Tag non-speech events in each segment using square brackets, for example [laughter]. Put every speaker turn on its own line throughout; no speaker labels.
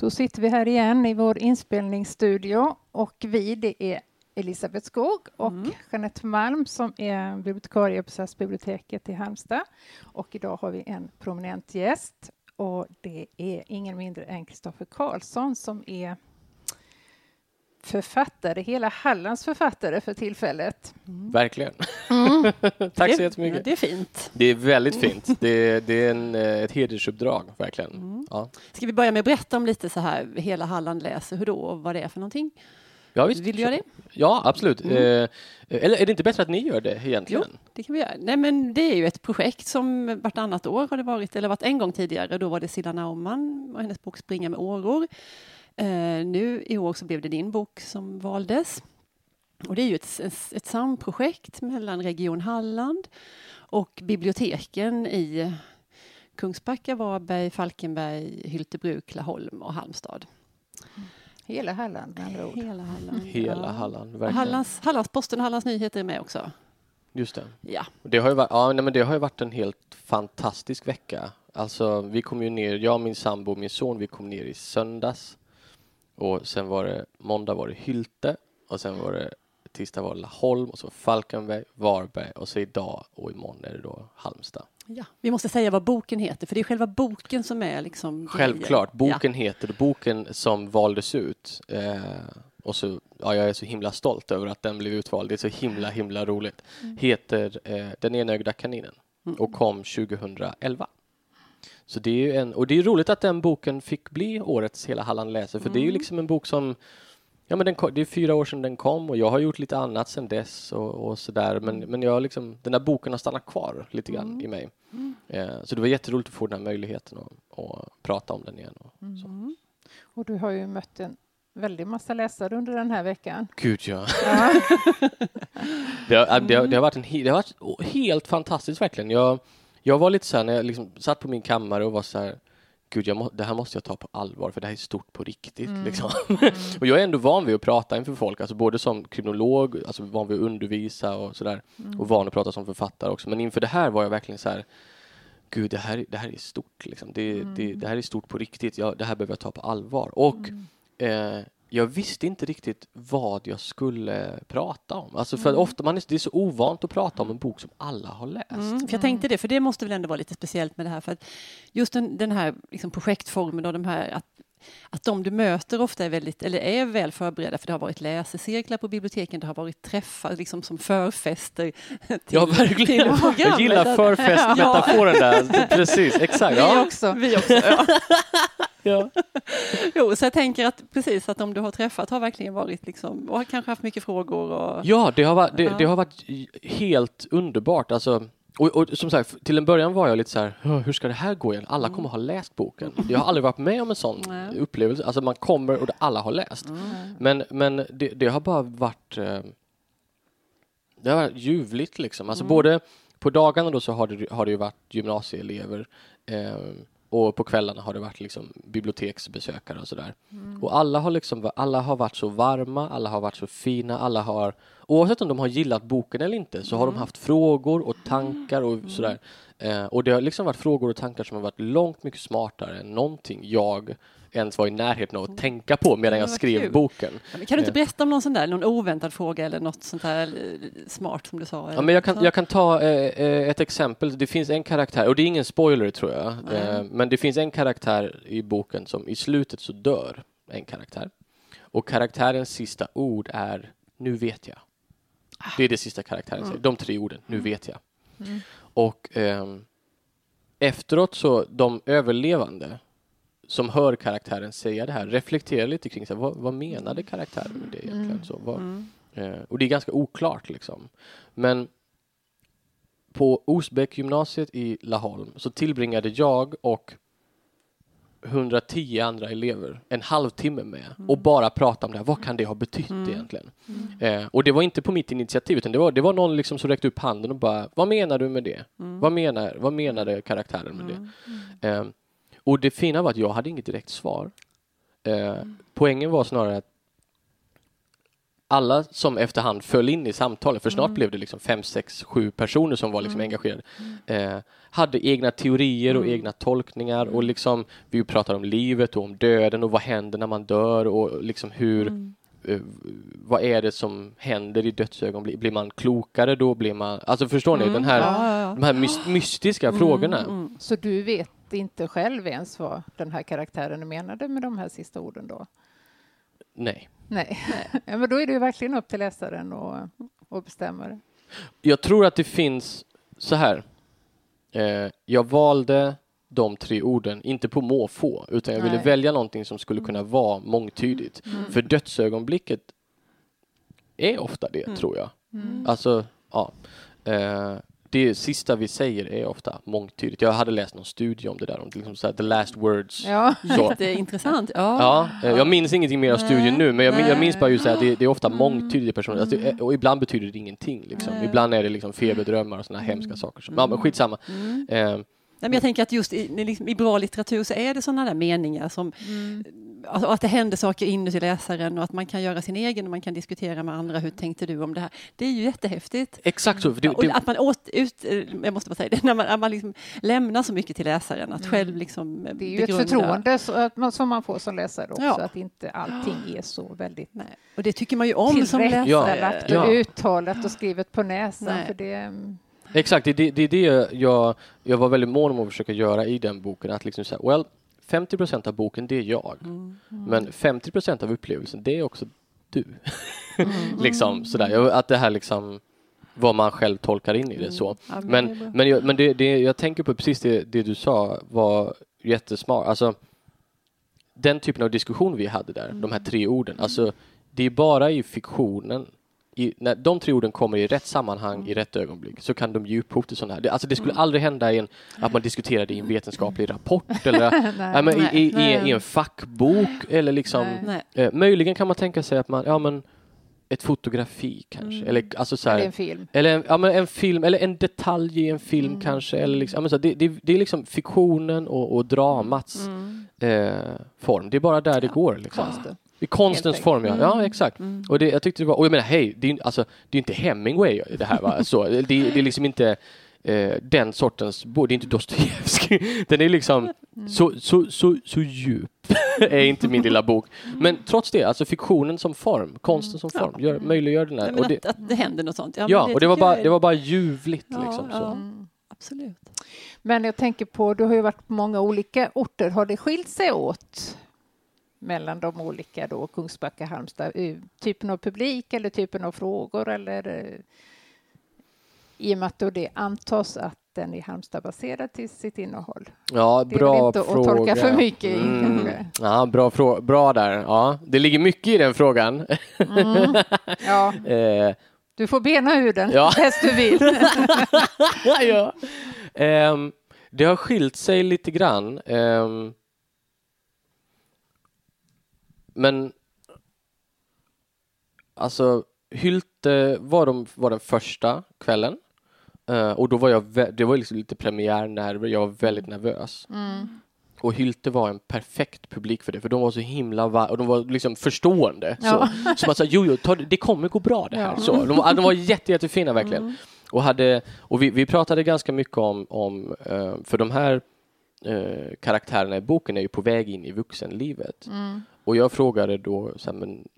Då sitter vi här igen i vår inspelningsstudio och vi det är Elisabeth Skog och mm. Jeanette Malm som är bibliotekarie på SAS-biblioteket i Halmstad. Och idag har vi en prominent gäst och det är ingen mindre än Kristoffer Karlsson som är författare, hela Hallands författare för tillfället.
Mm. Verkligen. Mm. [laughs] Tack så jättemycket.
Det är fint.
Det är väldigt fint. Det är, det är en, eh, ett hedersuppdrag, verkligen.
Mm. Ja. Ska vi börja med att berätta om lite så här, hela Halland läser, hur då och vad det är för någonting?
Ja, visst.
Vill du göra det?
Ja, absolut. Mm. Eh, eller är det inte bättre att ni gör det egentligen?
Jo, det kan vi göra. Nej, men det är ju ett projekt som vartannat år har det varit, eller varit en gång tidigare. Då var det Silla Naumann och hennes bok Springa med åror. Eh, nu i år så blev det din bok som valdes. Och det är ju ett, ett, ett samprojekt mellan Region Halland och biblioteken i Kungsbacka, Varberg, Falkenberg, Hyltebruk, Laholm och Halmstad.
Hela Halland med andra ord.
Hela Halland. [laughs]
Hela ja. Halland, verkligen.
Hallands, Hallandsposten och Hallands Nyheter är med också.
Just det.
Ja.
Det har ju varit, ja, nej, men det har ju varit en helt fantastisk vecka. Alltså, vi kom ju ner, jag, min sambo och min son, vi kom ner i söndags. Och sen var det måndag var det Hylte och sen var det tisdag var det Laholm och så Falkenberg, Varberg och så idag och imorgon är det då Halmstad.
Ja, vi måste säga vad boken heter, för det är själva boken som är liksom...
Självklart, boken ja. heter boken som valdes ut. Eh, och så, ja, jag är så himla stolt över att den blev utvald. Det är så himla, himla roligt. Mm. Heter eh, Den enögda kaninen mm. och kom 2011. Så det är ju en, och det är roligt att den boken fick bli årets Hela Halland läser, för mm. det är ju mm. liksom en bok som Ja, men den, det är fyra år sedan den kom och jag har gjort lite annat sedan dess och, och sådär. Men, mm. men jag liksom, den där boken har stannat kvar lite grann mm. i mig. Mm. Eh, så det var jätteroligt att få den här möjligheten att prata om den igen. Och,
mm. och du har ju mött en väldig massa läsare under den här veckan.
Gud, ja. ja. [laughs] det, har, det, har, det, har varit en, det har varit helt fantastiskt verkligen. Jag, jag var lite så här när jag liksom satt på min kammare och var så här Gud, må, det här måste jag ta på allvar för det här är stort på riktigt. Mm. Liksom. Mm. [laughs] och jag är ändå van vid att prata inför folk, alltså både som kriminolog, alltså van vid att undervisa och sådär. Mm. Och van att prata som författare också. Men inför det här var jag verkligen så här, Gud, det här, det här är stort. Liksom. Det, det, mm. det här är stort på riktigt. Jag, det här behöver jag ta på allvar. Och mm. eh, jag visste inte riktigt vad jag skulle prata om. Alltså för mm. ofta man är, det är så ovant att prata om en bok som alla har läst. Mm,
för jag tänkte det, för det måste väl ändå vara lite speciellt med det här. För att just den, den här liksom projektformen och de här att att de du möter ofta är väldigt, eller är väl förberedda för det har varit läsecirklar på biblioteken, det har varit träffar liksom som förfester. [laughs]
Till, ja, verkligen. Till jag gillar förfestmetaforen där. Precis, exakt.
Ja. Vi också. Vi också ja. [laughs] ja. [laughs] Jo, så jag tänker att precis att de du har träffat har verkligen varit liksom och har kanske haft mycket frågor. Och,
ja, det har varit, det, det har varit helt underbart. Alltså, och, och, som sagt, till en början var jag lite så här, hur ska det här gå igen? Alla kommer ha läst boken. Jag har aldrig varit med om en sån Nej. upplevelse. Alltså man kommer och alla har läst. Mm. Men, men det, det, har bara varit eh, det har varit ljuvligt liksom. Alltså mm. både på dagarna då så har det, har det ju varit gymnasieelever eh, och på kvällarna har det varit liksom biblioteksbesökare och sådär. Mm. Och alla har liksom, alla har varit så varma, alla har varit så fina, alla har oavsett om de har gillat boken eller inte så har de mm. haft frågor och tankar och mm. sådär. Eh, och det har liksom varit frågor och tankar som har varit långt mycket smartare än någonting jag ens var i närheten av att tänka på medan jag skrev kul. boken.
Ja, kan du inte eh. berätta om någon sån där, någon oväntad fråga eller något sånt där eh, smart som du sa?
Ja, men jag kan, jag kan ta eh, ett exempel. Det finns en karaktär, och det är ingen spoiler tror jag, mm. men det finns en karaktär i boken som i slutet så dör en karaktär. Och karaktärens sista ord är nu vet jag. Det är det sista karaktären säger. Mm. De tre orden, nu mm. vet jag. Mm. Och eh, efteråt så, de överlevande som hör karaktären säga det här reflekterar lite kring så här, vad, vad menade karaktären med det egentligen? Mm. Så, vad, mm. eh, och det är ganska oklart liksom. Men på Osbäck gymnasiet i Laholm så tillbringade jag och 110 andra elever en halvtimme med mm. och bara prata om det här. Vad kan det ha betytt mm. egentligen? Mm. Eh, och det var inte på mitt initiativ utan det var, det var någon liksom som räckte upp handen och bara Vad menar du med det? Mm. Vad, menar, vad menade karaktären med det? Mm. Mm. Eh, och det fina var att jag hade inget direkt svar. Eh, poängen var snarare att alla som efterhand föll in i samtalet, för snart blev det liksom fem, sex, sju personer som var liksom engagerade, eh, hade egna teorier och egna tolkningar och liksom vi pratade om livet och om döden och vad händer när man dör och liksom hur eh, vad är det som händer i dödsögonblick? Blir man klokare då? Blir man, alltså förstår ni, den här,
Ja, ja, ja.
de här mys- mystiska frågorna.
Så du vet inte själv ens vad den här karaktären menade med de här sista orden då?
Nej.
Nej, [laughs] ja, men då är det ju verkligen upp till läsaren att bestämma det.
Jag tror att det finns så här. Eh, jag valde de tre orden, inte på måfå, utan jag ville
Nej.
välja någonting som skulle kunna vara mångtydigt. För dödsögonblicket är ofta det, tror jag. Alltså, ja. Eh, det sista vi säger är ofta mångtydigt. Jag hade läst någon studie om det där, om liksom så här, the last words.
Ja,
Så.
Jätteintressant. Ja.
Ja, eh, jag minns ingenting mer av studien nu, men jag, jag minns bara just det här, det, det är ofta mångtydiga personer, alltså, det- och ibland betyder det ingenting. Liksom. Ibland är det liksom feberdrömmar och sådana hemska saker. Som, ja, men skitsamma. Eh,
Nej, men jag tänker att just i, liksom, i bra litteratur så är det sådana där meningar som alltså, att det händer saker inuti läsaren och att man kan göra sin egen och man kan diskutera med andra. Hur tänkte du om det här? Det är ju jättehäftigt.
exakt så.
Och
det,
att man åt, ut, eh, jag måste bara säga det, [laughs] när man, att man liksom lämnar så mycket till läsaren, att själv liksom eh,
det är ju ett
begrunda.
förtroende så att man, som man får som läsare också,
Ja.
att inte allting är så väldigt
Nej. Och det tycker man ju om som läsare.
tillrättalagt
Ja.
och uttalat och skrivet på näsan.
Nej.
För det, mm,
exakt, det är det, det, jag, jag var väldigt mån om att försöka göra i den boken. Att liksom säga, well, 50 procent av boken, det är jag. Men 50 procent av upplevelsen, det är också du. [laughs] liksom sådär. Att det här liksom, vad man själv tolkar in i det. så.
Ja, men det.
Men, men, jag, men det, det, jag tänker på precis det, det du sa var jättesmart. Alltså, den typen av diskussion vi hade där, de här tre orden, alltså, det är bara i fiktionen i, när de tre orden kommer i rätt sammanhang i rätt ögonblick så kan de ge upphov till sådana här. Det, alltså det skulle aldrig hända i en, att man diskuterade i en vetenskaplig rapport eller [laughs] ja, men i, i, i, i en fackbok eller liksom
Nej.
Nej.
eh, möjligen kan man tänka sig att man, ja men ett fotografi kanske eller alltså så här,
eller en film.
eller en, ja, men en film, eller en detalj i en film kanske. Eller liksom, ja, men så, det, det, det är liksom fiktionen och, och dramats eh, form. Det är bara där det går. Liksom. I konstens form, ja. ja exakt. Och det, jag tyckte det var, och jag menar, hej, det är, ju- alltså, det är inte Hemingway det här va? Så, det, det är liksom inte eh, den sortens bok, det är inte Dostojevskij. [laughs] Den är liksom så, så, så, så djup [laughs] är inte min lilla bok. Men trots det, alltså fiktionen som form, konsten som form, gör, möjliggör den här.
Ja,
Och det,
att, att det händer något sånt. Ja,
Ja,
men
och det var, bara, det var bara ljuvligt
Ja,
liksom.
ja.
Så.
Absolut.
Men jag tänker på, du har ju varit på många olika orter. Har det skilt sig åt mellan de olika då, Kungsbacka, Halmstad? eh, Typen av publik eller typen av frågor eller eh, i och med att då det antas att den är Halmstad-baserad till sitt innehåll.
Ja,
Det är
bra
väl inte att
fråga.
tolka för mycket i,
Mm. Ja, bra, frå- bra där. Ja, det ligger mycket i den frågan. [laughs]
Ja,
eh,
du får bena ur den
Ja. [laughs]
bäst du vill. [laughs]
ja. Ehm, det har skilt sig lite grann. Ehm, men alltså Hylte var, de, var den första kvällen. Eh, och då var jag, det var liksom lite premiärnerver, jag var väldigt nervös. Och Hylte var en perfekt publik för det, för de var så himla va- och de var liksom förstående.
Ja.
Så, så man sa, jo, jo, det det kommer gå bra det här.
Ja.
Så, de, var- de var jätte, jättefina verkligen. Och, hade, och vi, vi pratade ganska mycket om, om eh, för de här eh, karaktärerna i boken är ju på väg in i vuxenlivet. Och jag frågade då, så här, men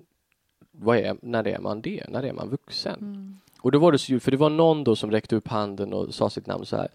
vad är, när är man det? När är man vuxen? Och då var det så, för det var någon då som räckte upp handen och sa sitt namn så här.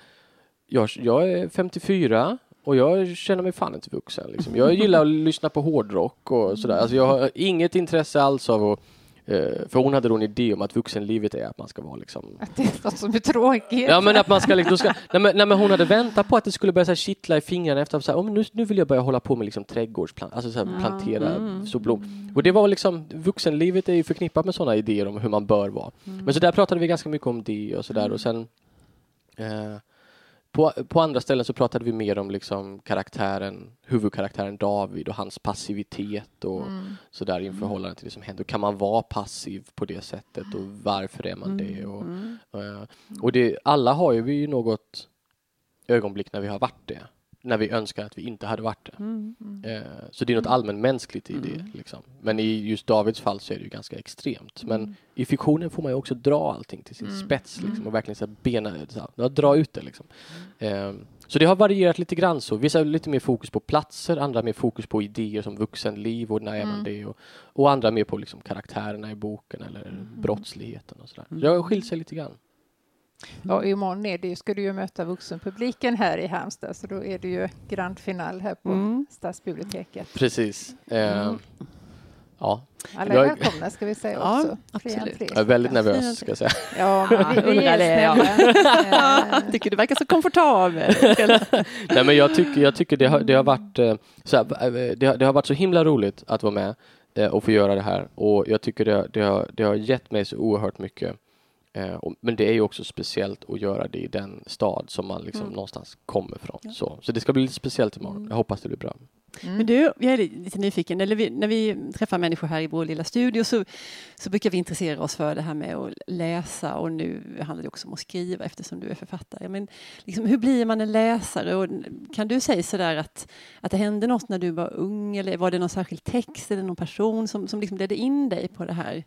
Jag, jag är 54 och jag känner mig fan inte vuxen. Liksom. Jag gillar att lyssna på hårdrock och sådär. Alltså jag har inget intresse alls av att för hon hade då en idé om att vuxenlivet är att man ska vara liksom
Att det är något som är tråkigt.
Ja men att man ska, liksom- ska nej, men, nej, men hon hade väntat på att det skulle börja så här, kittla i fingrarna efter att så här, oh, nu, nu vill jag börja hålla på med liksom trädgårdsplant, alltså så här, plantera så blom. Och det var liksom, vuxenlivet är ju förknippat med sådana idéer om hur man bör vara. Men så där pratade vi ganska mycket om det och sådär och sen eh, på, på andra ställen så pratade vi mer om liksom karaktären, huvudkaraktären David och hans passivitet och sådär i förhållande till det som händer. Kan man vara passiv på det sättet och varför är man det? Och, eh, och det, alla har ju vi ju något ögonblick när vi har varit det. När vi önskar att vi inte hade varit det.
Mm.
Eh, så det är något allmänmänskligt i det. Liksom. Men i just Davids fall så är det ju ganska extremt. Men i fiktionen får man ju också dra allting till sin spets liksom, och verkligen så här bena, så här, dra ut det. Liksom. Eh, så det har varierat lite grann så. Vissa har lite mer fokus på platser, andra mer fokus på idéer som vuxenliv och när är man det och, och andra mer på liksom karaktärerna i boken eller brottsligheten och sådär. Så det har skilt sig lite grann.
Ja, imorgon är det ju, ska du ju möta vuxenpubliken här i Halmstad så då är det ju grand final här på
Mm.
Stadsbiblioteket.
Precis. Eh, Ja,
Alla är
Jag-
välkomna ska vi säga
Ja,
också.
Absolut.
jag är väldigt nervös ska jag säga.
Ja, vi, vi
Undrar
är
det,
snälla. [laughs]
Tycker du verkar så komfortabel. [laughs]
Nej, men jag tycker, jag tycker det, har, det har varit eh, så här, eh, det, har, det har varit så himla roligt att vara med och få göra det här och jag tycker det, har- det, har, det har gett mig så oerhört mycket. Eh, och, men det är ju också speciellt att göra det i den stad som man liksom
Mm.
någonstans kommer från. Så, så det ska bli lite speciellt imorgon. Jag hoppas det blir bra.
Men du, jag är lite nyfiken. Eller vi, när vi träffar människor här i vår lilla studio så, så brukar vi intressera oss för det här med att läsa och nu handlar det också om att skriva eftersom du är författare. Men liksom, hur blir man en läsare? Och kan du säga sådär att, att det hände något när du var ung eller var det någon särskild text eller någon person som, som liksom ledde in dig på det här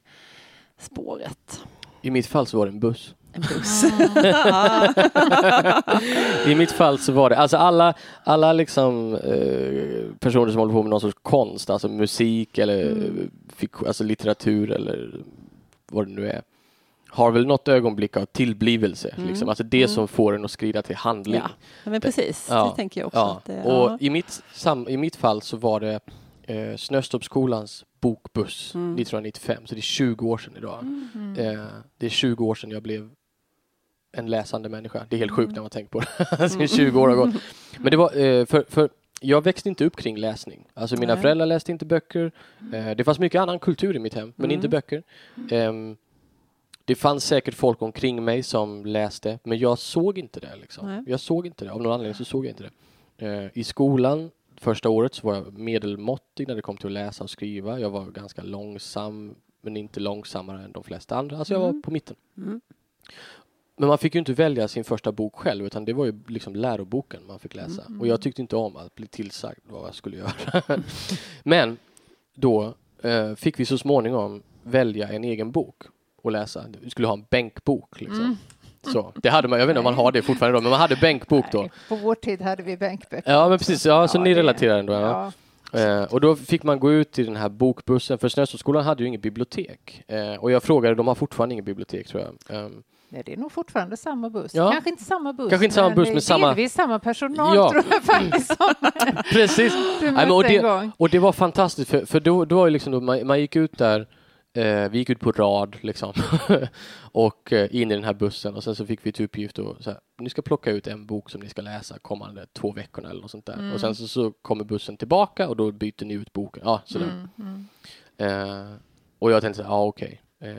spåret?
I mitt fall så var det en buss.
En buss. [laughs]
I mitt fall så var det, alltså alla, alla liksom eh, personer som håller på med någon sorts konst, alltså musik eller
Mm.
fik- alltså litteratur eller vad det nu är, har väl något ögonblick av tillblivelse.
Mm.
Liksom. Alltså det som får en att skrida till handling.
Ja, ja, men precis.
Ja.
Det tänker jag också.
Ja.
Att det,
Och i, mitt, sam, i mitt fall så var det eh, Snöstorpsskolans bokbuss
Mm.
1995, så det är 20 år sedan idag. Eh, det är 20 år sedan jag blev en läsande människa. Det är helt sjukt när man tänker på det. [laughs] Alltså, 20 år har gått. Men det var, eh, för, för jag växte inte upp kring läsning. Alltså mina
Nej.
föräldrar läste inte böcker. Eh, det fanns mycket annan kultur i mitt hem, men
Mm.
inte böcker. Ehm, det fanns säkert folk omkring mig som läste, men jag såg inte det. Liksom. Jag såg inte det. Av någon anledning så såg jag inte det. Eh, I skolan första året så var jag medelmåttig när det kom till att läsa och skriva. Jag var ganska långsam, men inte långsammare än de flesta andra. Alltså jag var
Mm.
på mitten.
Mm.
Men man fick ju inte välja sin första bok själv utan det var ju liksom läroboken man fick läsa.
Mm.
Och jag tyckte inte om att bli tillsagd vad jag skulle göra. [laughs] Men då eh, fick vi så småningom välja en egen bok och läsa. Vi skulle ha en bänkbok. Liksom. Så, det hade man, jag vet inte om man har det fortfarande då, men man hade bänkbok då.
nej, På vår tid hade vi bänkböcker.
Ja men precis, ja, så
Ja,
ni
det-
relaterar ändå. Ja. Eh, och då fick man gå ut i den här bokbussen, för Snöstorpsskolan hade ju inget bibliotek. Eh, och jag frågade, de har fortfarande inget bibliotek tror jag. Ehm,
Nej, det är nog fortfarande samma buss.
Ja.
Kanske inte samma buss,
Kanske inte samma buss, men samma-
delvis samma personal
Ja.
tror jag faktiskt [laughs]
precis!
du
Nej, och, det, och det var fantastiskt, för, för då, då var liksom då man, man gick ut där, eh, vi gick ut på rad liksom, [laughs] och eh, in i den här bussen och sen så fick vi till uppgift att så här, ni ska plocka ut en bok som ni ska läsa kommande två veckorna eller något sånt där.
Mm.
Och sen så, så kommer bussen tillbaka och då byter ni ut boken. Ja, sådär.
Mm, mm.
Eh, och jag tänkte så här, ja okej, eh,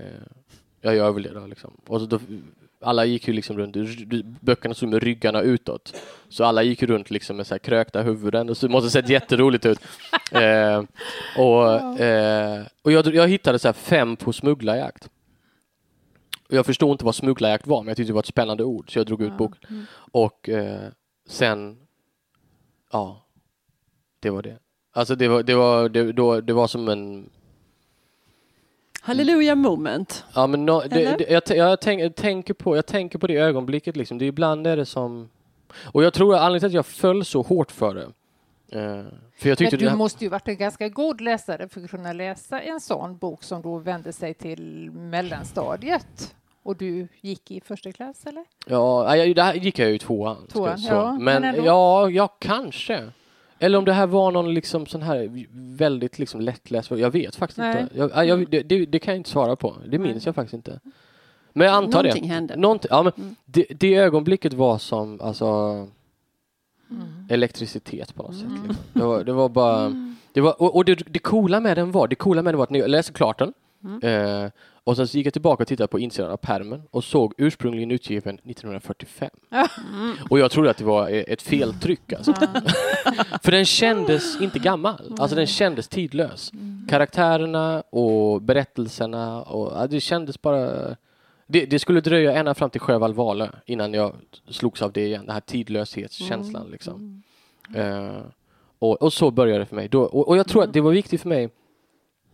jag gör väl det då liksom. Och så då, alla gick ju liksom runt, böckerna stod med ryggarna utåt. Så alla gick runt liksom med så här krökta huvuden och så det måste ha sett jätteroligt ut. [laughs] Eh, och eh, och jag, jag hittade så här fem på smugglarjakt. Och jag förstod inte vad smugglarjakt var, men jag tyckte det var ett spännande ord, så jag drog ut boken.
Mm.
Och eh, sen, ja, det var det. Alltså det var, det var, det, då, det var som en
Halleluja moment.
Ja, men no, det, det, jag, jag, tänk, jag, tänker på, jag tänker på det ögonblicket. Liksom. Det är ibland är det som... Och jag tror att anledningen till att jag föll så hårt för det. Eh, för jag tyckte
Men du
det här,
måste ju varit en ganska god läsare för att kunna läsa en sån bok som då vände sig till mellanstadiet. Och du gick i första klass eller?
ja, jag, det här gick jag ju i tvåan.
Tvåan, ja,
men
men
ja, ja, kanske. Eller om det här var någon liksom sån här väldigt liksom lättläst. Jag vet faktiskt
Nej.
inte. Jag, jag, det, det, det kan jag inte svara på. Det minns
Nej.
jag faktiskt inte. Men jag antar
Någonting
det.
hände.
Någonting, ja, men
Mm.
det, det ögonblicket var som alltså,
Mm.
elektricitet på något sätt. Liksom. Det, var, det var bara... Det var, och och det, det coola med den var, det coola med den var att när jag läste klart den eh, och sen så gick jag tillbaka och tittade på insidan av pärmen och såg ursprungligen utgiven 1945. Och jag trodde att det var eh, ett feltryck alltså. [laughs] För den kändes inte gammal, alltså den kändes tidlös. Karaktärerna och berättelserna och det kändes bara det, det skulle dröja ända fram till Sjöwall Valö innan jag slogs av det igen, den här tidlöshetskänslan liksom. Eh, och, och så började det för mig. Då, och, och jag tror att det var viktigt för mig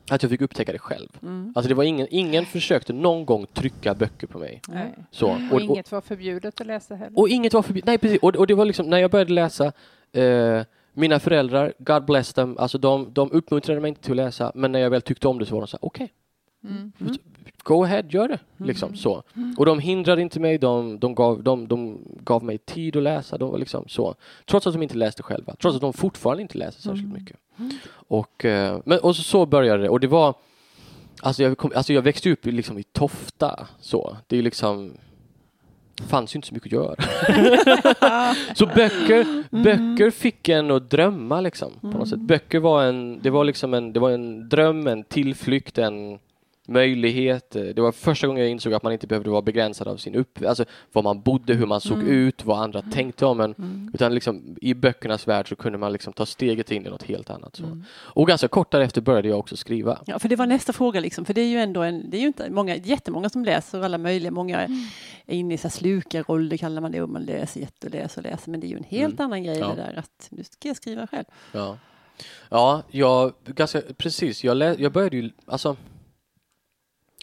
att jag fick upptäcka det själv.
Mm.
Alltså det var ingen, ingen försökte någon gång trycka böcker på mig.
Nej.
Så.
Och,
Och, och,
inget var förbjudet att läsa heller.
och inget var förbjudet. Nej, precis. Och, och det var liksom när jag började läsa eh, mina föräldrar, God bless them, alltså de, de uppmuntrade mig inte till att läsa, men när jag väl tyckte om det så var de så här, okej,
Mm.
Go ahead, gör det. Liksom så. Och de hindrade inte mig, de, de, gav, de, de gav mig tid att läsa, de var liksom så. Trots att de inte läste själva, trots att de fortfarande inte läser särskilt mycket. Och, eh, men, och så, så började det, och det var Alltså jag, kom, alltså jag växte upp i, liksom i Tofta, så. Det är liksom fanns ju inte så mycket att göra. [laughs] så böcker, böcker fick en att drömma liksom, på något sätt. Böcker var en, det var liksom en, det var en dröm, en tillflykt, en möjlighet. Det var första gången jag insåg att man inte behövde vara begränsad av sin upp, alltså var man bodde, hur man såg ut, vad andra tänkte om en. Utan liksom i böckernas värld så kunde man liksom ta steget in i något helt annat. Så. Och ganska kort därefter började jag också skriva.
Ja, för det var nästa fråga, liksom, för det är ju ändå en, det är ju inte många, jättemånga som läser alla möjliga, många är inne i så här slukarroll, det kallar man det, och man läser jätte och läser och läser, men det är ju en helt
Mm.
annan grej
Ja.
det där att nu ska jag skriva själv.
Ja, ja jag, ganska, precis. Jag, lä, jag började ju, alltså,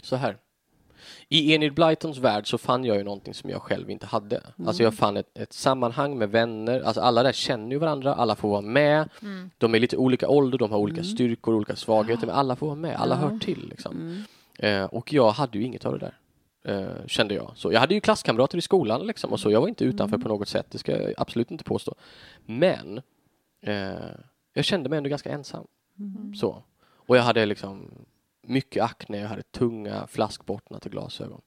så här. I Enid Blytons värld så fann jag ju någonting som jag själv inte hade. Alltså jag fann ett, ett sammanhang med vänner, alltså alla där känner ju varandra, alla får vara med. De är lite olika ålder, de har olika styrkor, olika svagheter, men alla får vara med, alla hör till liksom. Eh, och jag hade ju inget av det där. Eh, kände jag. Så jag hade ju klasskamrater i skolan liksom, och så. Jag var inte utanför på något sätt, det ska jag absolut inte påstå. Men eh, jag kände mig ändå ganska ensam. Så. Och jag hade liksom mycket akne, jag hade tunga flaskbottnar till glasögon.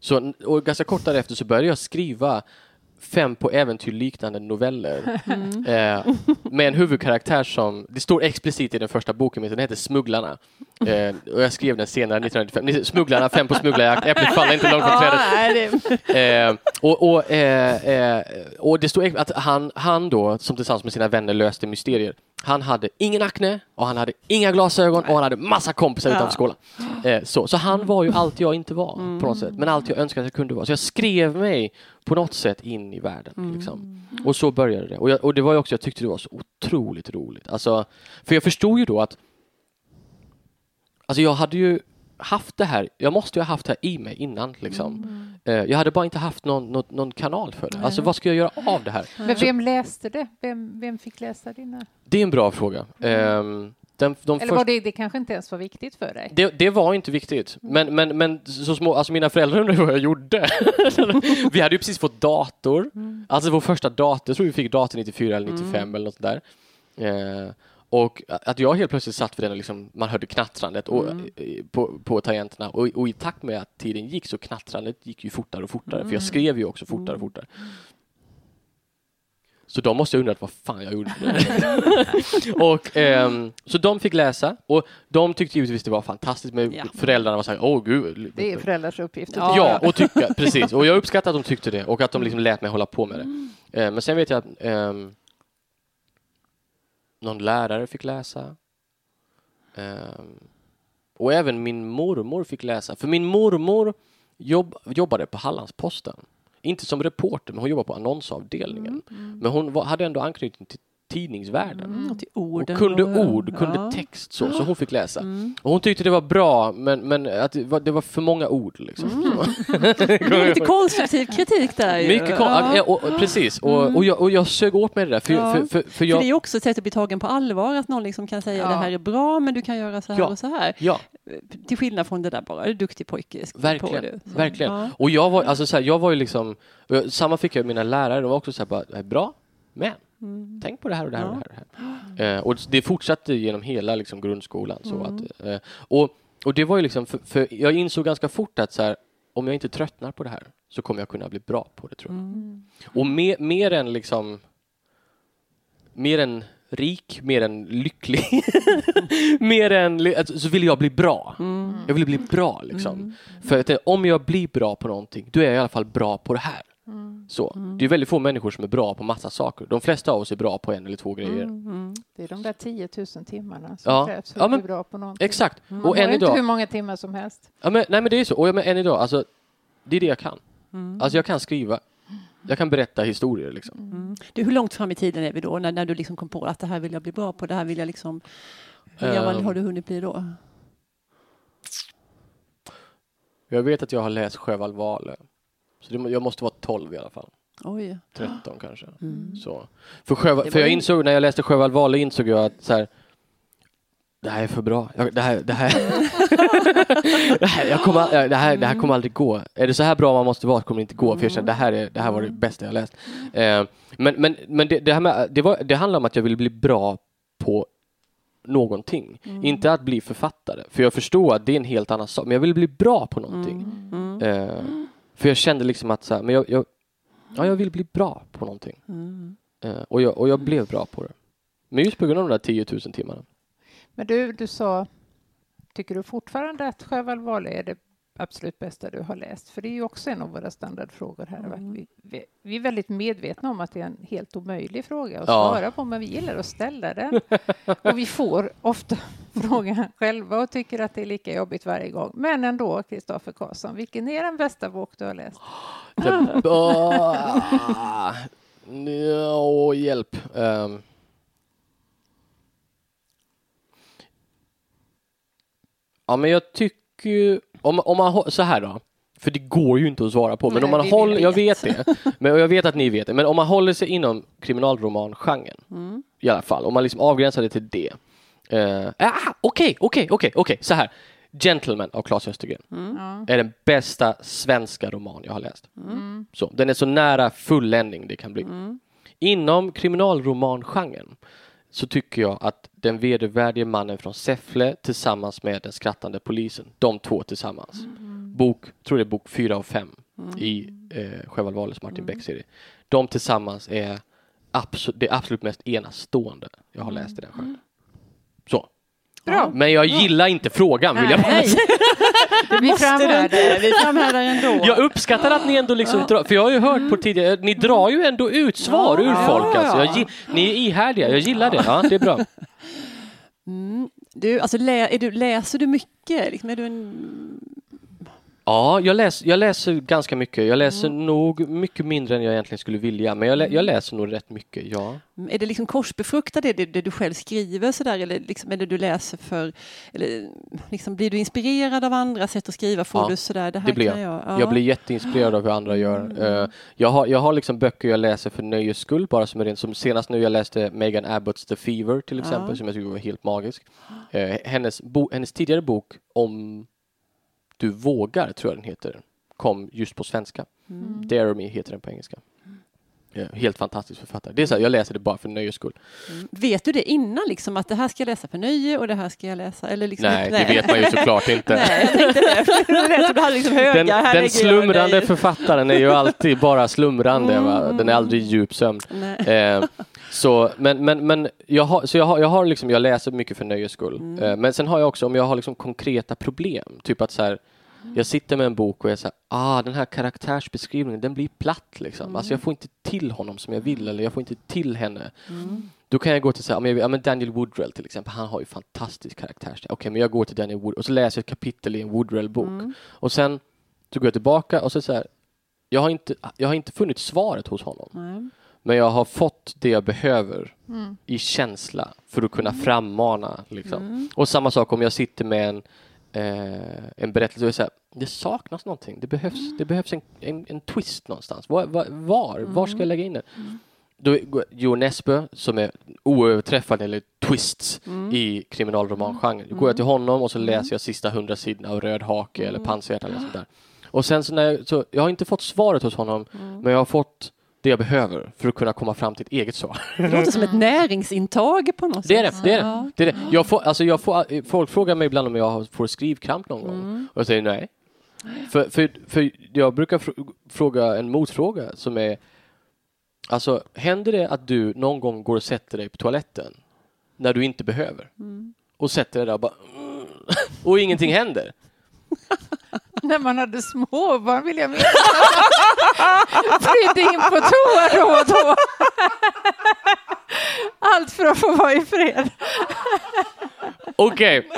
Så, och ganska kort därefter så började jag skriva fem på äventyr liknande noveller [laughs] eh, med en huvudkaraktär som, det står explicit i den första boken min, den heter Smugglarna. Eh, och jag skrev den senare, 1995. Ni- Smugglarna, fem på smuggeljakt, äpplet faller inte långt från trädet. Eh, och, och, eh, eh, och det stod att han, han då, som tillsammans med sina vänner löste mysterier, han hade ingen akne och han hade inga glasögon och han hade massa kompisar
Ja.
utanför skolan. Eh, så, så han var ju allt jag inte var på något sätt, men allt jag önskade att jag kunde vara. Så jag skrev mig på något sätt in i världen. Liksom. Och så började det. Och, jag, och det var ju också, jag tyckte det var så otroligt roligt. Alltså, för jag förstod ju då att Alltså jag hade ju haft det här, jag måste ju ha haft det här i mig innan liksom. Eh, Jag hade bara inte haft någon, någon, någon kanal för det. Alltså vad ska jag göra av det här?
Men vem läste det? Vem, vem fick läsa dina?
Det är en bra fråga. Ehm, Den, de
Eller var det, det kanske inte ens var viktigt för dig?
det, det var inte viktigt, men, men, men så små, alltså mina föräldrar undrade vad jag gjorde. [laughs] vi hade ju precis fått dator, alltså vår första dator, jag tror vi fick dator 94 eller 95 eller något där. Eh, och att jag helt plötsligt satt vid den och liksom, man hörde knattrandet och, eh, på, på tangenterna och, och i takt med att tiden gick så knattrandet gick ju fortare och fortare, för jag skrev ju också fortare och fortare. Så de måste ha undrat vad fan jag gjorde. [laughs] och, ehm, så de fick läsa och de tyckte givetvis det var fantastiskt, men
Ja.
föräldrarna var så här, åh gud.
Det är föräldrars uppgift.
Ja.
Ja, och tycka, precis. Och jag uppskattar att de tyckte det och att de liksom lät mig hålla på med det. Eh, men sen vet jag att ehm, någon lärare fick läsa. Ehm, och även min mormor fick läsa. För min mormor jobb, jobbade på Hallandsposten. Inte som reporter, men hon jobbade på annonsavdelningen. Men hon var, hade ändå anknytning till tidningsvärlden.
Mm,
Och kunde ord, kunde
ja.
text så, så hon fick läsa.
Mm.
Och hon tyckte det var bra, men, men att det var, det var för många ord. Liksom.
Mm. [laughs] Lite konstruktiv kritik där ju.
Mycket kon-
ja.
och, och, Precis, och, och, jag, och jag sög åt mig det där. För,
Ja.
för, för, för
För
jag,
det är också ett sätt att bli tagen på allvar, att någon liksom kan säga
Ja.
det här är bra, men du kan göra så här och så här.
ja,
Till skillnad från det där bara, du är duktig pojke.
Verkligen,
På
verkligen. Och jag var, alltså, så här, jag var ju liksom, samma fick jag av mina lärare, de var också så här, bara, "Det är bra, men
Mm.
tänk på det här och det här och det här. Och, det här. Eh, och det fortsatte genom hela liksom, grundskolan. Så
Mm.
att, eh, och, och det var ju liksom, för, för jag insåg ganska fort att så här, om jag inte tröttnar på det här så kommer jag kunna bli bra på det tror jag.
Mm.
Och mer, mer än liksom mer än rik, mer än lycklig. [laughs] mer än, alltså, så vill jag bli bra.
Mm.
Jag vill bli bra liksom. För att eh, om jag blir bra på någonting, då är jag i alla fall bra på det här. Så. Det är väldigt få människor som är bra på massa saker. De flesta av oss är bra på en eller två grejer.
Mm.
Det är de där 10 000 timmarna som
Ja.
krävs för
Ja,
att
men-
bli bra på någonting.
Exakt.
Man
Och
har
än
inte hur
idag,
många timmar som helst.
ja, men, nej men det är så. Och jag, men än idag, alltså, det är det jag kan.
Mm.
Alltså jag kan skriva. jag kan berätta historier liksom.
Mm. Du, hur långt fram i tiden är vi då, när, när du liksom kom på att det här vill jag bli bra på, det här vill jag liksom... Hur gammal
Ehm.
har du hunnit bli då?
Jag vet att jag har läst Sjöwall Wahlöö. Så det, jag måste vara 12 i alla fall.
Oj.
13 kanske.
Mm.
Så. För, Sjövall, för jag insåg, när jag läste Sjöwall Wahlöö insåg jag att så här, det här är för bra. Jag, det, här, det, här, [laughs] det, här, jag kommer, det, här, det här kommer aldrig gå. Är det så här bra man måste vara kommer det inte gå. För jag kände, det här, är, det här var det bästa jag läst. Eh, men men, men det, det, här med, det, var, det handlar om att jag ville bli bra på någonting. Inte att bli författare. För jag förstår att det är en helt annan sak. Men jag ville bli bra på någonting.
Mm.
Eh, för jag kände liksom att så här, men jag, jag, ja, jag vill bli bra på någonting.
Mm.
Eh, och, jag, och jag blev bra på det. Men just på grund av de där 10 000 timmarna.
Men du, du sa, tycker du fortfarande att Sjöwall är det absolut bästa du har läst? För det är ju också en av våra standardfrågor här.
Mm.
Vi, vi, vi är väldigt medvetna om att det är en helt omöjlig fråga att
Ja.
svara på, men vi gillar att ställa den. [laughs] Och vi får ofta [laughs] frågan själva och tycker att det är lika jobbigt varje gång. Men ändå, Kristoffer Karlsson, vilken är den bästa bok du har läst? [gasps]
Det, [laughs] ah, ja, hjälp. Ehm. ja, men jag tycker ju, om, om man, så här då. För det går ju inte att svara på, men
Nej,
om man håller, jag vet det, men och jag vet att ni vet det, men om man håller sig inom kriminalromangenren
Mm.
i alla fall, om man liksom avgränsar det till det. Uh, Okej, okej, okej, okej, så här. Gentleman av Claes Östergren
Ja.
är den bästa svenska roman jag har läst.
Mm.
Så, den är så nära fulländning det kan bli. Inom kriminalromangenren så tycker jag att Den vedervärdige mannen från Säffle tillsammans med Den skrattande polisen, de två tillsammans. Bok, tror det är bok fyra och fem i eh, Sjöwall Wahlöös Martin Beck-serie. De tillsammans är absolut, det absolut mest enastående jag har läst i den genren. Så.
Bra.
Men jag gillar inte frågan vill jag bara
Nej,
Vi framhärdar.
vi framhärdar ändå.
Jag uppskattar att ni ändå liksom drar, för jag har ju hört på tidigare, ni drar ju ändå ut svar ur folk
ja,
alltså. Jag, ni är ihärdiga, jag gillar det. Ja, det är bra.
Mm. Du, alltså, lä, är du, läser du mycket? Liksom, är du en...
Ja, jag, läs, jag läser ganska mycket. Jag läser nog mycket mindre än jag egentligen skulle vilja, men jag, lä, jag läser nog rätt mycket, ja.
Är det liksom korsbefruktat det, det, det du själv skriver sådär eller liksom är det du läser för, eller liksom blir du inspirerad av andra sätt att skriva? Får
Ja,
du sådär, det här
det blir
kan jag. Ja.
Jag blir jätteinspirerad av hur andra gör. Eh, jag, har, jag har liksom böcker jag läser för nöjes skull, bara som är rent som senast nu jag läste Megan Abbotts The Fever till exempel,
Ja.
som jag tycker var helt magisk. Eh, hennes, bo, hennes tidigare bok om du vågar, tror jag den heter, kom just på svenska.
Mm.
Dare Me heter den på engelska. Ja, helt fantastisk författare. Det är så här, jag läser det bara för nöjes skull.
Mm. Vet du det innan liksom att det här ska jag läsa för nöje och det här ska jag läsa? Eller liksom,
Nej, det vet man ju såklart inte. [laughs]
Nej, jag det. [laughs] Liksom höga,
Den,
här
den slumrande författaren är ju alltid bara slumrande, va? den är aldrig i djup sömn.
Nej.
Eh, så men, men, men jag, har, så jag, har, jag, har liksom, jag läser mycket för nöjes skull. Eh, men sen har jag också, om jag har liksom konkreta problem, typ att så här, jag sitter med en bok och jag säger ah den här karaktärsbeskrivningen den blir platt liksom. Alltså jag får inte till honom som jag vill eller jag får inte till henne. Då kan jag gå till så här, ja, men Daniel Woodrell till exempel, han har ju fantastisk karaktär. Okej, men jag går till Daniel Woodrell och så läser jag ett kapitel i en Woodrell-bok. Och sen så går jag tillbaka och så så här, jag har inte, jag har inte funnit svaret hos honom.
Nej.
Men jag har fått det jag behöver
Mm.
i känsla för att kunna frammana. Liksom.
Mm.
Och samma sak om jag sitter med en, eh, en berättelse och säger det saknas någonting. Det behövs, det behövs en, en, en twist någonstans. Var, var, var, var ska jag lägga in den? Då går Johan Nesbø, som är oöverträffad eller twists i kriminalromangenren. Då går jag till honom och så läser jag sista hundra sidorna av Röd hake eller Pansarhjärta eller sånt där. Och sen så när jag, så jag har inte fått svaret hos honom, men jag har fått det jag behöver för att kunna komma fram till ett eget svar. [laughs]
Det låter som ett näringsintag på något
Det är det.
sätt.
det, är det. det, är det. Jag får, alltså jag får, folk frågar mig ibland om jag får skrivkramp någon gång. Och jag säger nej. För, för, för jag brukar fr- fråga en motfråga som är Alltså, händer det att du någon gång går och sätter dig på toaletten när du inte behöver? Och sätter dig där och bara [laughs] och ingenting händer? [laughs]
När man hade småbarn vill jag minnas. [laughs] Flydde in på toa då och då. [laughs] Allt för att få vara i fred.
Okej,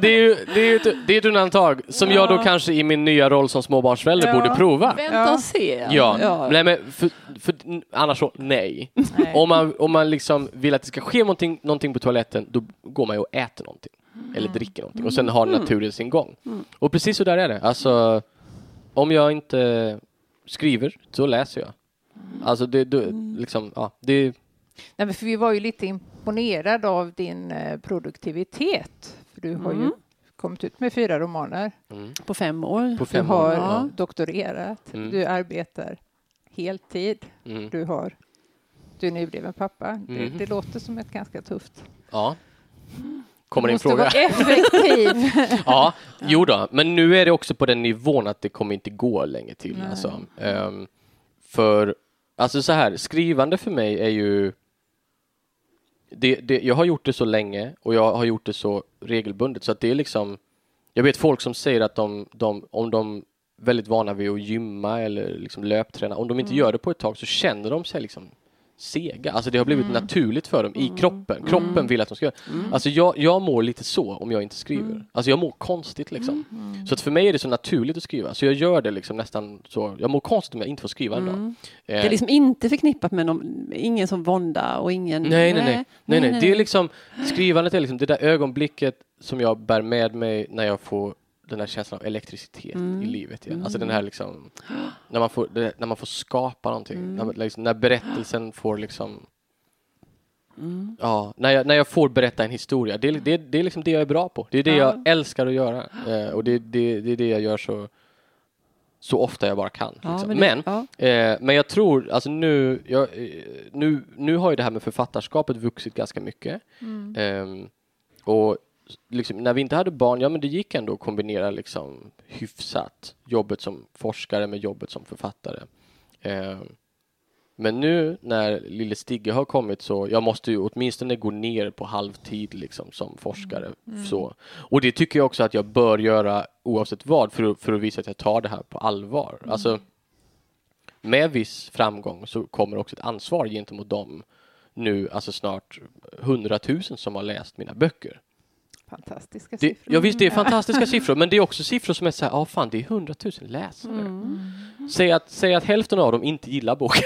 det är ju det är, ett, det är ett undantag som jag då kanske i min nya roll som småbarnsförälder
Ja.
borde prova.
Vänta
Ja.
och se.
Ja, Nej, men för, för, annars så nej. Om man, om man liksom vill att det ska ske någonting, någonting på toaletten, då går man ju och äter någonting. Eller dricker någonting. Och sen har naturen sin gång. Och precis så där är det. Alltså, om jag inte skriver, så läser jag. Alltså det, det, liksom, ja, det,
Nej, för vi var ju lite imponerade av din eh, produktivitet. För du har ju
Mm.
kommit ut med fyra romaner.
mm,
På fem år.
på
Du
fem
har
år. Ja.
doktorerat.
Mm.
Du arbetar heltid.
Mm.
Du har du är nybliven pappa. Det,
Mm.
det låter som ett ganska tufft.
ja. Kommer din
måste
fråga?
vara effektiv. [laughs]
Ja, jo då. Men nu är det också på den nivån att det kommer inte gå länge till.
Nej.
Alltså. Ehm, för, alltså så här, skrivande för mig är ju det, det, jag har gjort det så länge och jag har gjort det så regelbundet så att det är liksom Jag vet folk som säger att de, de om de är väldigt vana vid att gymma eller liksom löpträna, om de inte gör det på ett tag så känner de sig liksom sega. Alltså det har blivit naturligt för dem i kroppen. Kroppen vill att de ska göra Alltså jag, jag mår lite så om jag inte skriver. Alltså jag mår konstigt liksom. Så att för mig är det så naturligt att skriva. Så jag gör det liksom nästan så. Jag mår konstigt om jag inte får skriva en dag.
Det
Eh,
är liksom inte förknippat med någon, ingen som vånda och ingen...
Nej, nej, nej. nej, nej. Det är liksom, skrivandet är liksom det där ögonblicket som jag bär med mig när jag får den här känslan av elektricitet
Mm.
i livet igen. Alltså den här liksom, när man får, det, när man får skapa någonting.
Mm.
När, liksom, när berättelsen får liksom,
Mm.
ja, när jag, när jag får berätta en historia. Det, är- det, det är liksom det jag är bra på. Det är det
Ja.
jag älskar att göra. Eh, och det, det, det är det jag gör så, så ofta jag bara kan.
Ja,
liksom.
men
men
ja.
Eh, men jag tror, alltså nu, jag, eh, nu, nu har ju det här med författarskapet vuxit ganska mycket. Ehm, och liksom, när vi inte hade barn, ja men det gick ändå att kombinera liksom hyfsat jobbet som forskare med jobbet som författare. Ehm, men nu när lille Stigge har kommit så, jag måste ju åtminstone gå ner på halvtid liksom som forskare. Så. Och det tycker jag också att jag bör göra oavsett vad för att, för att visa att jag tar det här på allvar. Alltså, med viss framgång så kommer också ett ansvar gentemot dem nu, alltså snart hundratusen som har läst mina böcker.
Fantastiska
Det,
siffror.
ja visst, det är fantastiska siffror, men det är också siffror som är så här, ja fan det är hundratusen läsare. Säg, att, säg att hälften av dem inte gillar boken.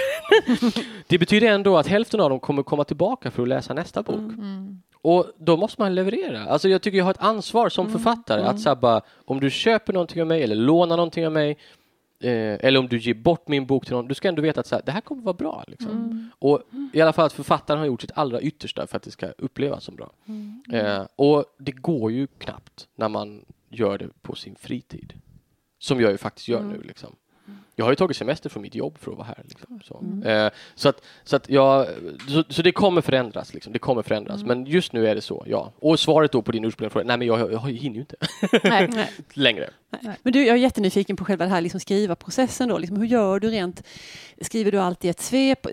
[laughs] det betyder ändå att hälften av dem kommer komma tillbaka för att läsa nästa bok.
Mm.
Och då måste man leverera. Alltså jag tycker jag har ett ansvar som författare att så här bara, om du köper någonting av mig eller lånar någonting av mig eh, eller om du ger bort min bok till någon, du ska ändå veta att så här, det här kommer vara bra. Liksom. Och i alla fall att författaren har gjort sitt allra yttersta för att det ska upplevas som bra. Eh, och det går ju knappt när man gör det på sin fritid. Som jag ju faktiskt gör nu. Liksom. Jag har ju tagit semester från mitt jobb för att vara här. Liksom. Så, eh, så, att, så, att jag, så, så det kommer förändras. Liksom. Det kommer förändras. Men just nu är det så, ja. Och svaret då på din ursprungliga fråga, nej men jag, jag, jag hinner ju inte [laughs]
Nej.
Nej. [laughs]
längre.
Men du, jag är jättenyfiken på själva det här liksom skriva-processen då. Liksom, hur gör du rent? Skriver du alltid ett svep?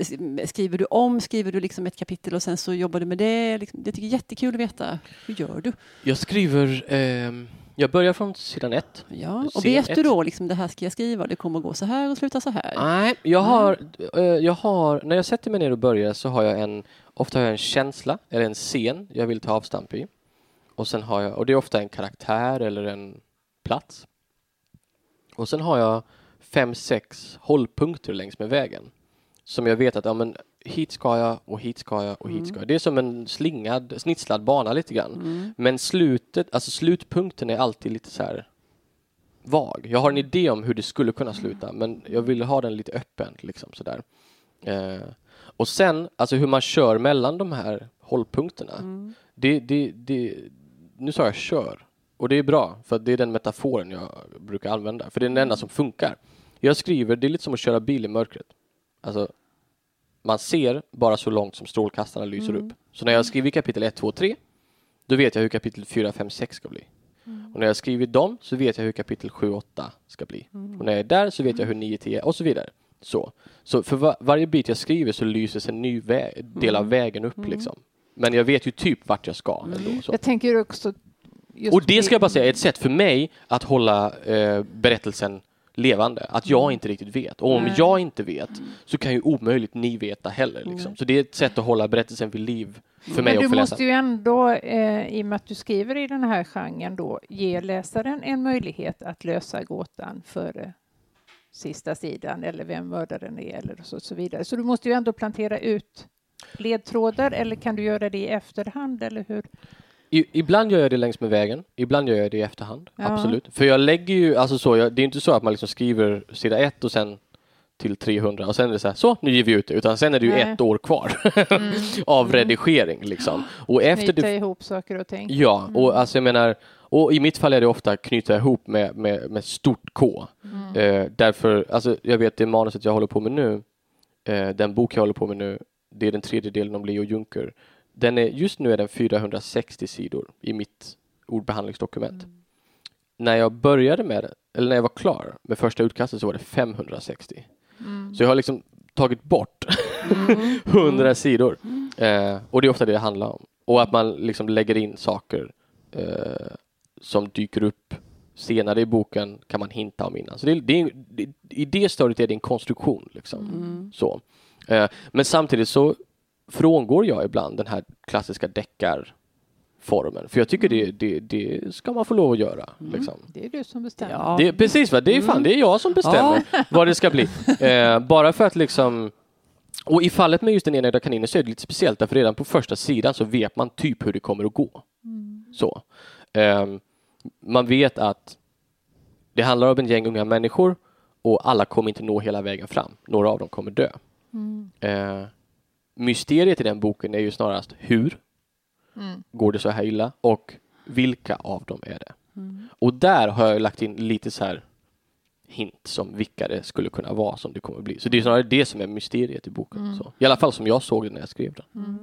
Skriver du om? Skriver du liksom ett kapitel och sen så jobbar du med det? Liksom, det tycker jag är jättekul att veta. Hur gör du?
Jag skriver, ehm, jag börjar från sidan ett.
Ja, och
Scen
vet du
ett.
då liksom det här ska jag skriva, det kommer gå så här och sluta så här?
Nej, jag har, eh, jag har, när jag sätter mig ner och börjar så har jag en, ofta har jag en känsla eller en scen jag vill ta avstamp i. Och sen har jag, och det är ofta en karaktär eller en plats. Och sen har jag fem, sex hållpunkter längs med vägen. Som jag vet att, ja men hit ska jag och hit ska jag och hit ska jag. Det är som en slingad, snitslad bana lite grann. Men slutet, alltså slutpunkten är alltid lite så här vag. Jag har en idé om hur det skulle kunna sluta, men jag vill ha den lite öppen liksom sådär. Eh, och sen, alltså hur man kör mellan de här hållpunkterna. Det, det, det, nu sa jag kör, och det är bra, för det är den metaforen jag brukar använda, för det är den enda som funkar. Jag skriver, det är lite som att köra bil i mörkret. Alltså, man ser bara så långt som strålkastarna lyser upp. Så när jag skriver kapitel 1, 2, 3, då vet jag hur kapitel 4, 5, 6 ska bli. Och när jag skrivit dem så vet jag hur kapitel 7 8 ska bli. Och när jag är där så vet jag hur 9 10 och så vidare. Så, så för va- varje bit jag skriver så lyses en ny vä- del av vägen upp liksom. Men jag vet ju typ vart jag ska ändå. Så.
Jag tänker också... just
Och det ska jag bara säga är ett sätt för mig att hålla eh, berättelsen levande, att jag inte riktigt vet. Och om
Nej.
jag inte vet så kan ju omöjligt ni veta heller. Liksom. Så det är ett sätt att hålla berättelsen vid liv för mig
Men
och
du
för
måste
läsaren.
ju ändå, eh, i och med att du skriver i den här genren, då, ge läsaren en möjlighet att lösa gåtan före sista sidan eller vem mördaren är eller så, så vidare. Så du måste ju ändå plantera ut ledtrådar eller kan du göra det i efterhand eller hur?
I, ibland gör jag det längs med vägen, ibland gör jag det i efterhand.
Ja.
Absolut. För jag lägger ju, alltså så, jag, det är inte så att man liksom skriver sida ett och sen till 300 och sen är det så här, så nu ger vi ut det, utan sen är det ju
Nej. Mm.
ett år kvar [laughs] av redigering liksom. Och efter
Knyta
det,
ihop saker och ting.
ja,
Mm.
och alltså jag menar, och i mitt fall är det ofta knyta ihop med, med, med stort K.
Mm.
Eh, därför, alltså jag vet det manuset jag håller på med nu, eh, den bok jag håller på med nu, det är den tredje delen om Leo Juncker. Den är, just nu är den 460 sidor i mitt ordbehandlingsdokument.
Mm.
När jag började med eller när jag var klar med första utkastet så var det 560.
Mm.
Så jag har liksom tagit bort [laughs] 100 sidor. Eh, och det är ofta det det handlar om. Och att man liksom lägger in saker eh, som dyker upp senare i boken kan man hinta om innan. Så det, är- det, det, I det stadiet är det en konstruktion. Liksom. Så. Eh, men samtidigt så frångår jag ibland den här klassiska deckarformen. För jag tycker det, det, det ska man få lov att göra. Liksom.
Det är du som bestämmer.
Ja.
Det är precis, va? det är fan, det är jag som bestämmer vad det ska bli. [laughs] Eh, bara för att liksom och i fallet med just den enögda kaninen så är det lite speciellt därför redan på första sidan så vet man typ hur det kommer att gå. Så. Ehm, man vet att det handlar om en gäng unga människor och alla kommer inte nå hela vägen fram. Några av dem kommer dö. Eh, mysteriet i den boken är ju snarast hur
Mm.
går det så här illa och vilka av dem är det? Och där har jag lagt in lite så här hint som vilka det skulle kunna vara som det kommer bli. Så det är snarare det som är mysteriet i boken. Så. I alla fall som jag såg det när jag skrev den.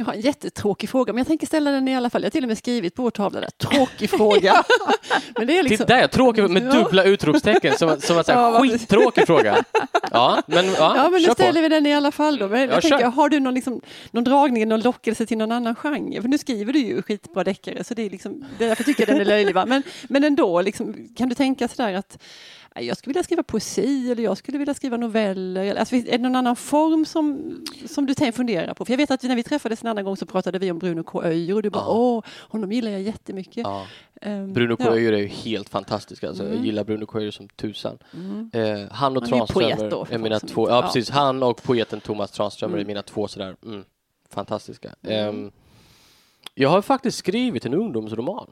Jag har en jättetråkig fråga, men jag tänker ställa den i alla fall. Jag har till och med skrivit på vår tavla där. Tråkig [laughs] fråga. men det är liksom...
Titta, tråkig med
Ja.
dubbla utropstecken som, som här
Ja, vad-
skittråkig fråga. Ja, men, ja,
Ja, men nu
på.
ställer vi den i alla fall då. Men
Ja,
jag tänker,
kör.
har du någon, liksom, någon dragning, någon lockelse till någon annan genre? För nu skriver du ju skitbra deckare, så det är liksom, det är därför tycker jag den är löjlig. Va? Men, men ändå, liksom, kan du tänka sådär att "Nej, jag skulle vilja skriva poesi eller jag skulle vilja skriva noveller. eller- Alltså, är det någon annan form som, som du tänker fundera på? För jag vet att när vi träffades en annan gång så pratade vi om Bruno K. Öijer och du bara
Ja.
åh, honom gillar jag jättemycket.
Ja.
Ehm,
Bruno K.
ja.
Öijer är ju helt fantastisk. Alltså. Jag
Mm.
gillar Bruno K. Öijer som tusan.
Mm.
Eh, han och
Han är
Tranströmer är mina två, ja, precis, han och poeten Thomas Tranströmer är
Mm.
mina två sådär, mm, fantastiska. Ehm, jag har faktiskt skrivit en ungdomsroman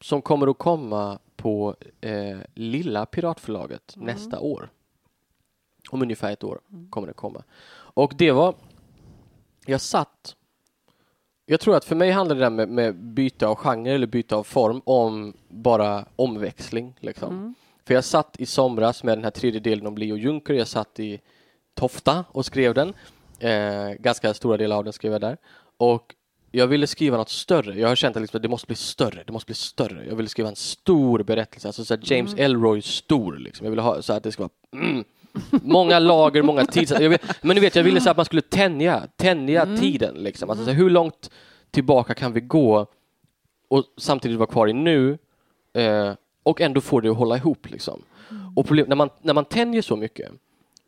som kommer att komma på eh, Lilla Piratförlaget
Mm.
nästa år. Om ungefär ett år kommer det komma. Och det var, jag satt, jag tror att för mig handlar det där med, med byte av genre eller byte av form om bara omväxling. Liksom.
Mm.
För jag satt i somras med den här tredje delen om Leo Juncker. Jag satt i Tofta och skrev den. Eh, ganska stora delar av den skrev jag där. Och jag ville skriva något större. Jag har känt att liksom, det måste bli större. Det måste bli större. Jag ville skriva en stor berättelse. Alltså så James
Mm.
Elroy stor. Liksom. Jag ville ha så att det ska vara mm, många lager, många tids... Jag vet, men du vet, jag ville så att man skulle tänja, tänja
Mm.
tiden. Liksom. Alltså, så här, hur långt tillbaka kan vi gå och samtidigt vara kvar i nu eh, och ändå få det att hålla ihop. Liksom. Och problem, när, man, när man tänjer så mycket,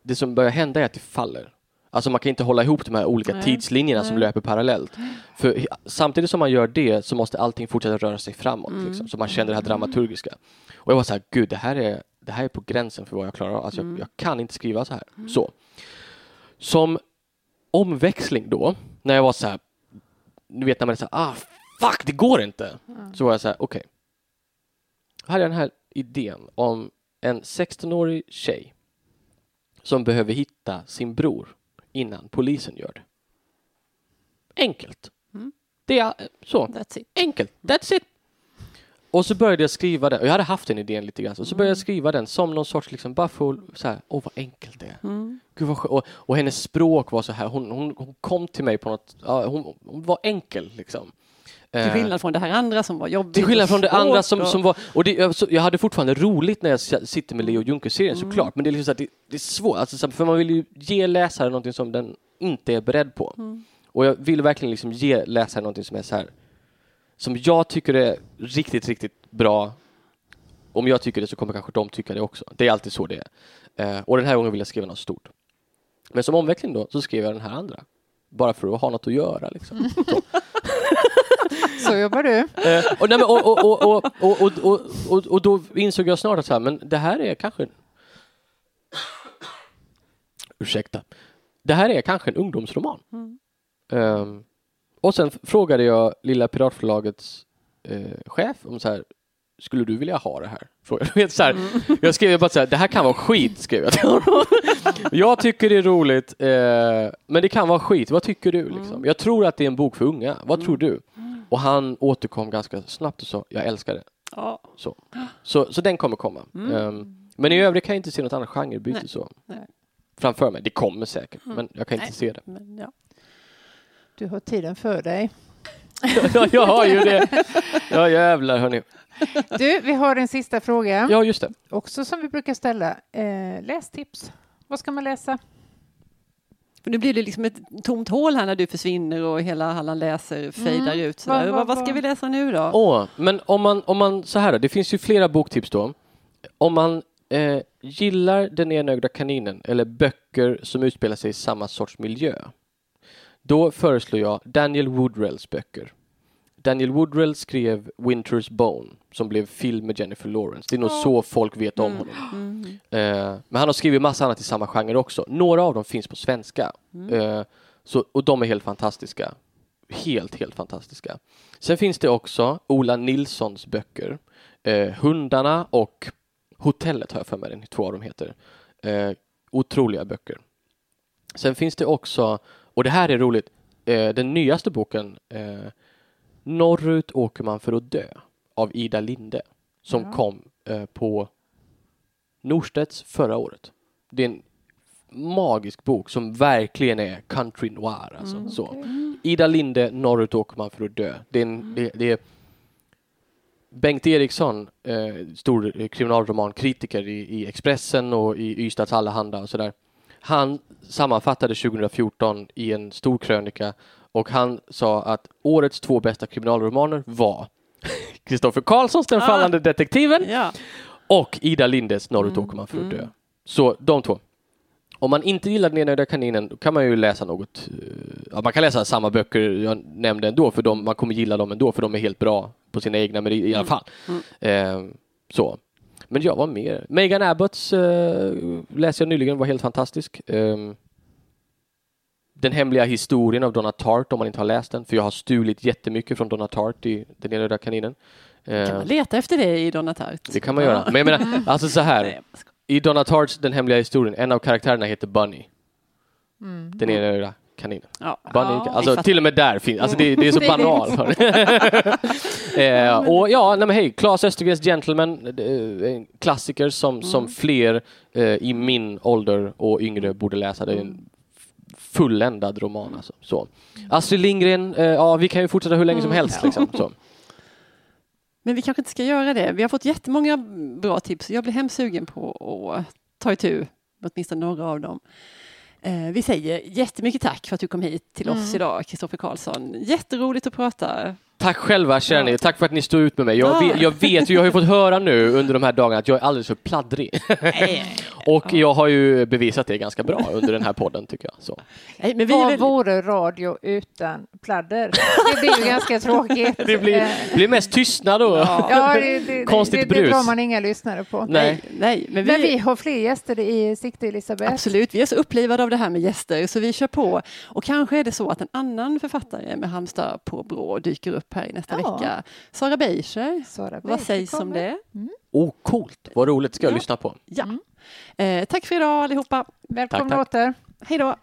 det som börjar hända är att det faller. Alltså man kan inte hålla ihop de här olika
Nej.
tidslinjerna som
Nej.
löper parallellt. För samtidigt som man gör det så måste allting fortsätta röra sig framåt.
Mm.
Liksom, så man känner det här dramaturgiska. Och jag var så här, gud det här är, det här är på gränsen för vad jag klarar av. Alltså
Mm.
jag, jag kan inte skriva så här. Så. Som omväxling då, när jag var så här, du vet när man är så här, ah fuck det går inte. Så var jag så här, okej. Här hade jag den här idén om en 16-årig tjej som behöver hitta sin bror innan polisen gör det. Enkelt.
Mm.
Det är så.
That's.
Enkelt. That's it. Och så började jag skriva den. Och jag hade haft den idén lite grann. Och så började
Mm.
jag skriva den som någon sorts liksom bara för så här, åh vad enkelt det är.
Mm.
Gud vad och, och hennes språk var så här, hon, hon, hon kom till mig på något, ja, hon, hon var enkel liksom.
Till
Eh,
skillnad från det här andra som var jobbigt.
till skillnad från det andra som, som var, och det, jag, hade fortfarande roligt när jag sitter med Leo Juncker-serien
Mm.
såklart, men det är liksom så att det, det är svårt, alltså, så- för man vill ju ge läsaren någonting som den inte är beredd på.
Mm.
Och jag vill verkligen liksom ge läsaren någonting som är så här, som jag tycker är riktigt, riktigt bra Om jag tycker det så kommer kanske de tycka det också. Det är alltid så det är. Eh, och den här gången vill jag skriva något stort. Men som omveckling då så skrev jag den här andra. Bara för att ha något att göra liksom. [laughs] Så.
Jobbar du.
Och, nej, men, och, och, och, och, och, och, och, och, och då insåg jag snart att så här, men det här är kanske... Ursäkta. Det här är kanske en ungdomsroman. Ehm, och sen frågade jag Lilla Piratförlagets eh, chef om så här, skulle du vilja ha det här? Frågade. Så här, Jag skrev bara så här, det här kan vara skit, skrev jag till honom. Jag tycker det är roligt, eh, men det kan vara skit. Vad tycker du? Liksom? Jag tror att det är en bok för unga. Vad tror du? Och han återkom ganska snabbt och sa, jag älskar det.
Ja.
Så, så, så den kommer komma. Ehm, men i övrigt kan jag inte se något annat genrebyte
Nej.
så
Nej.
framför mig. Det kommer säkert, men jag kan inte
Nej.
se det.
Men, ja.
Du har tiden för dig. [laughs]
Ja, jag har ju det. Ja, jävlar hörni.
Du, vi har en sista fråga.
Ja, just det.
Också som vi brukar ställa. Eh, lästips. Vad ska man läsa?
Nu blir det liksom ett tomt hål här när du försvinner och hela Halland läser fejdar
Mm.
ut. Sådär.
Vad-
Vad,
vad-
vad ska vi läsa nu då?
Åh, men om man, om man, så här då, det finns ju flera boktips då. Om man eh, gillar Den enögda kaninen eller böcker som utspelar sig i samma sorts miljö, då föreslår jag Daniel Woodrells böcker. Daniel Woodrell skrev Winter's Bone som blev film med Jennifer Lawrence. Det är nog så folk vet om honom.
Mm.
Eh, men han har skrivit massa annat i samma genre också. Några av dem finns på svenska. Eh, så, och de är helt fantastiska. Helt, helt fantastiska. Sen finns det också Ola Nilssons böcker. Eh, Hundarna och Hotellet har jag för mig den, två av dem heter. Eh, otroliga böcker. Sen finns det också, och det här är roligt, eh, den nyaste boken Norrut åker man för att dö av Ida Linde som
Ja.
kom eh, på Norstedts förra året. Det är en magisk bok som verkligen är country noir. Alltså, så. Ida Linde, Norrut åker man för att dö. Det är, en, det, det är Bengt Eriksson, eh, stor kriminalromankritiker i, i Expressen och i Ystads Allehanda och sådär. Han sammanfattade 2014 i en stor krönika och han sa att årets två bästa kriminalromaner var [laughs] Kristoffer Karlssons Den
Ah.
fallande detektiven
Ja.
och Ida Lindes Norrut åker man för att dö. Så de två. Om man inte gillar Den enögda kaninen kan man ju läsa något. eh, Ja, man kan läsa samma böcker jag nämnde ändå för de, man kommer gilla dem ändå för de är helt bra på sina egna meriter i alla fall. Eh, så. Men jag var mer. Megan Abbotts eh, läste jag nyligen, var helt fantastisk. Ehm, den hemliga historien av Donna Tartt om man inte har läst den, för jag har stulit jättemycket från Donna Tartt i Den enögda kaninen. Eh,
Kan man leta efter det i Donna Tartt?
det kan man göra. Men jag menar, alltså så här. I Donna Tartts Den hemliga historien, en av karaktärerna heter Bunny.
Mm.
Den ena kaninen.
Ja.
Bunny,
Ja,
alltså till och med där finns, alltså det, det är så [laughs] banalt. [laughs] eh, och ja, nej men hej, Claes Östergrens Gentleman, eh, en klassiker som, som fler eh, i min ålder och yngre borde läsa. Det är en fulländad roman alltså. Så. Astrid Lindgren, eh, ja vi kan ju fortsätta hur länge som helst liksom. Så.
Men vi kanske inte ska göra det. Vi har fått jättemånga bra tips. Jag blir hemskt sugen på att ta itu med åtminstone några av dem. Eh, vi säger jättemycket tack för att du kom hit till oss idag, Kristoffer Karlsson. Jätteroligt att prata.
Tack själva kära ni. Tack för att ni står ut med mig. Jag
Ja.
vet, jag vet, jag har ju fått höra nu under de här dagarna att jag är alldeles för pladdrig. [laughs] Och jag har ju bevisat det ganska bra under den här podden tycker jag. Så.
Nej, men vi är
Vad
väl...
vore radio utan pladder? Det blir ju ganska tråkigt.
Det blir,
Eh,
blir mest tystnad då.
Ja, det, det, [laughs]
Konstigt
det, det
brus.
drar man inga lyssnare på.
Nej.
Nej, men vi,
Men vi har fler gäster i sikte, Elisabeth.
Absolut, vi är så upplivade av det här med gäster så vi kör på. Och kanske är det så att en annan författare med Halmstad på Brå dyker upp här i nästa
Ja.
vecka. Sara Beischer,
Sara
vad
Beijer
sägs om
kommer.
det?
Oh, coolt. Vad roligt. ska jag
Ja.
lyssna på.
Ja. Eh, tack för idag allihopa.
Välkomna
Tack,
åter.
Hej då.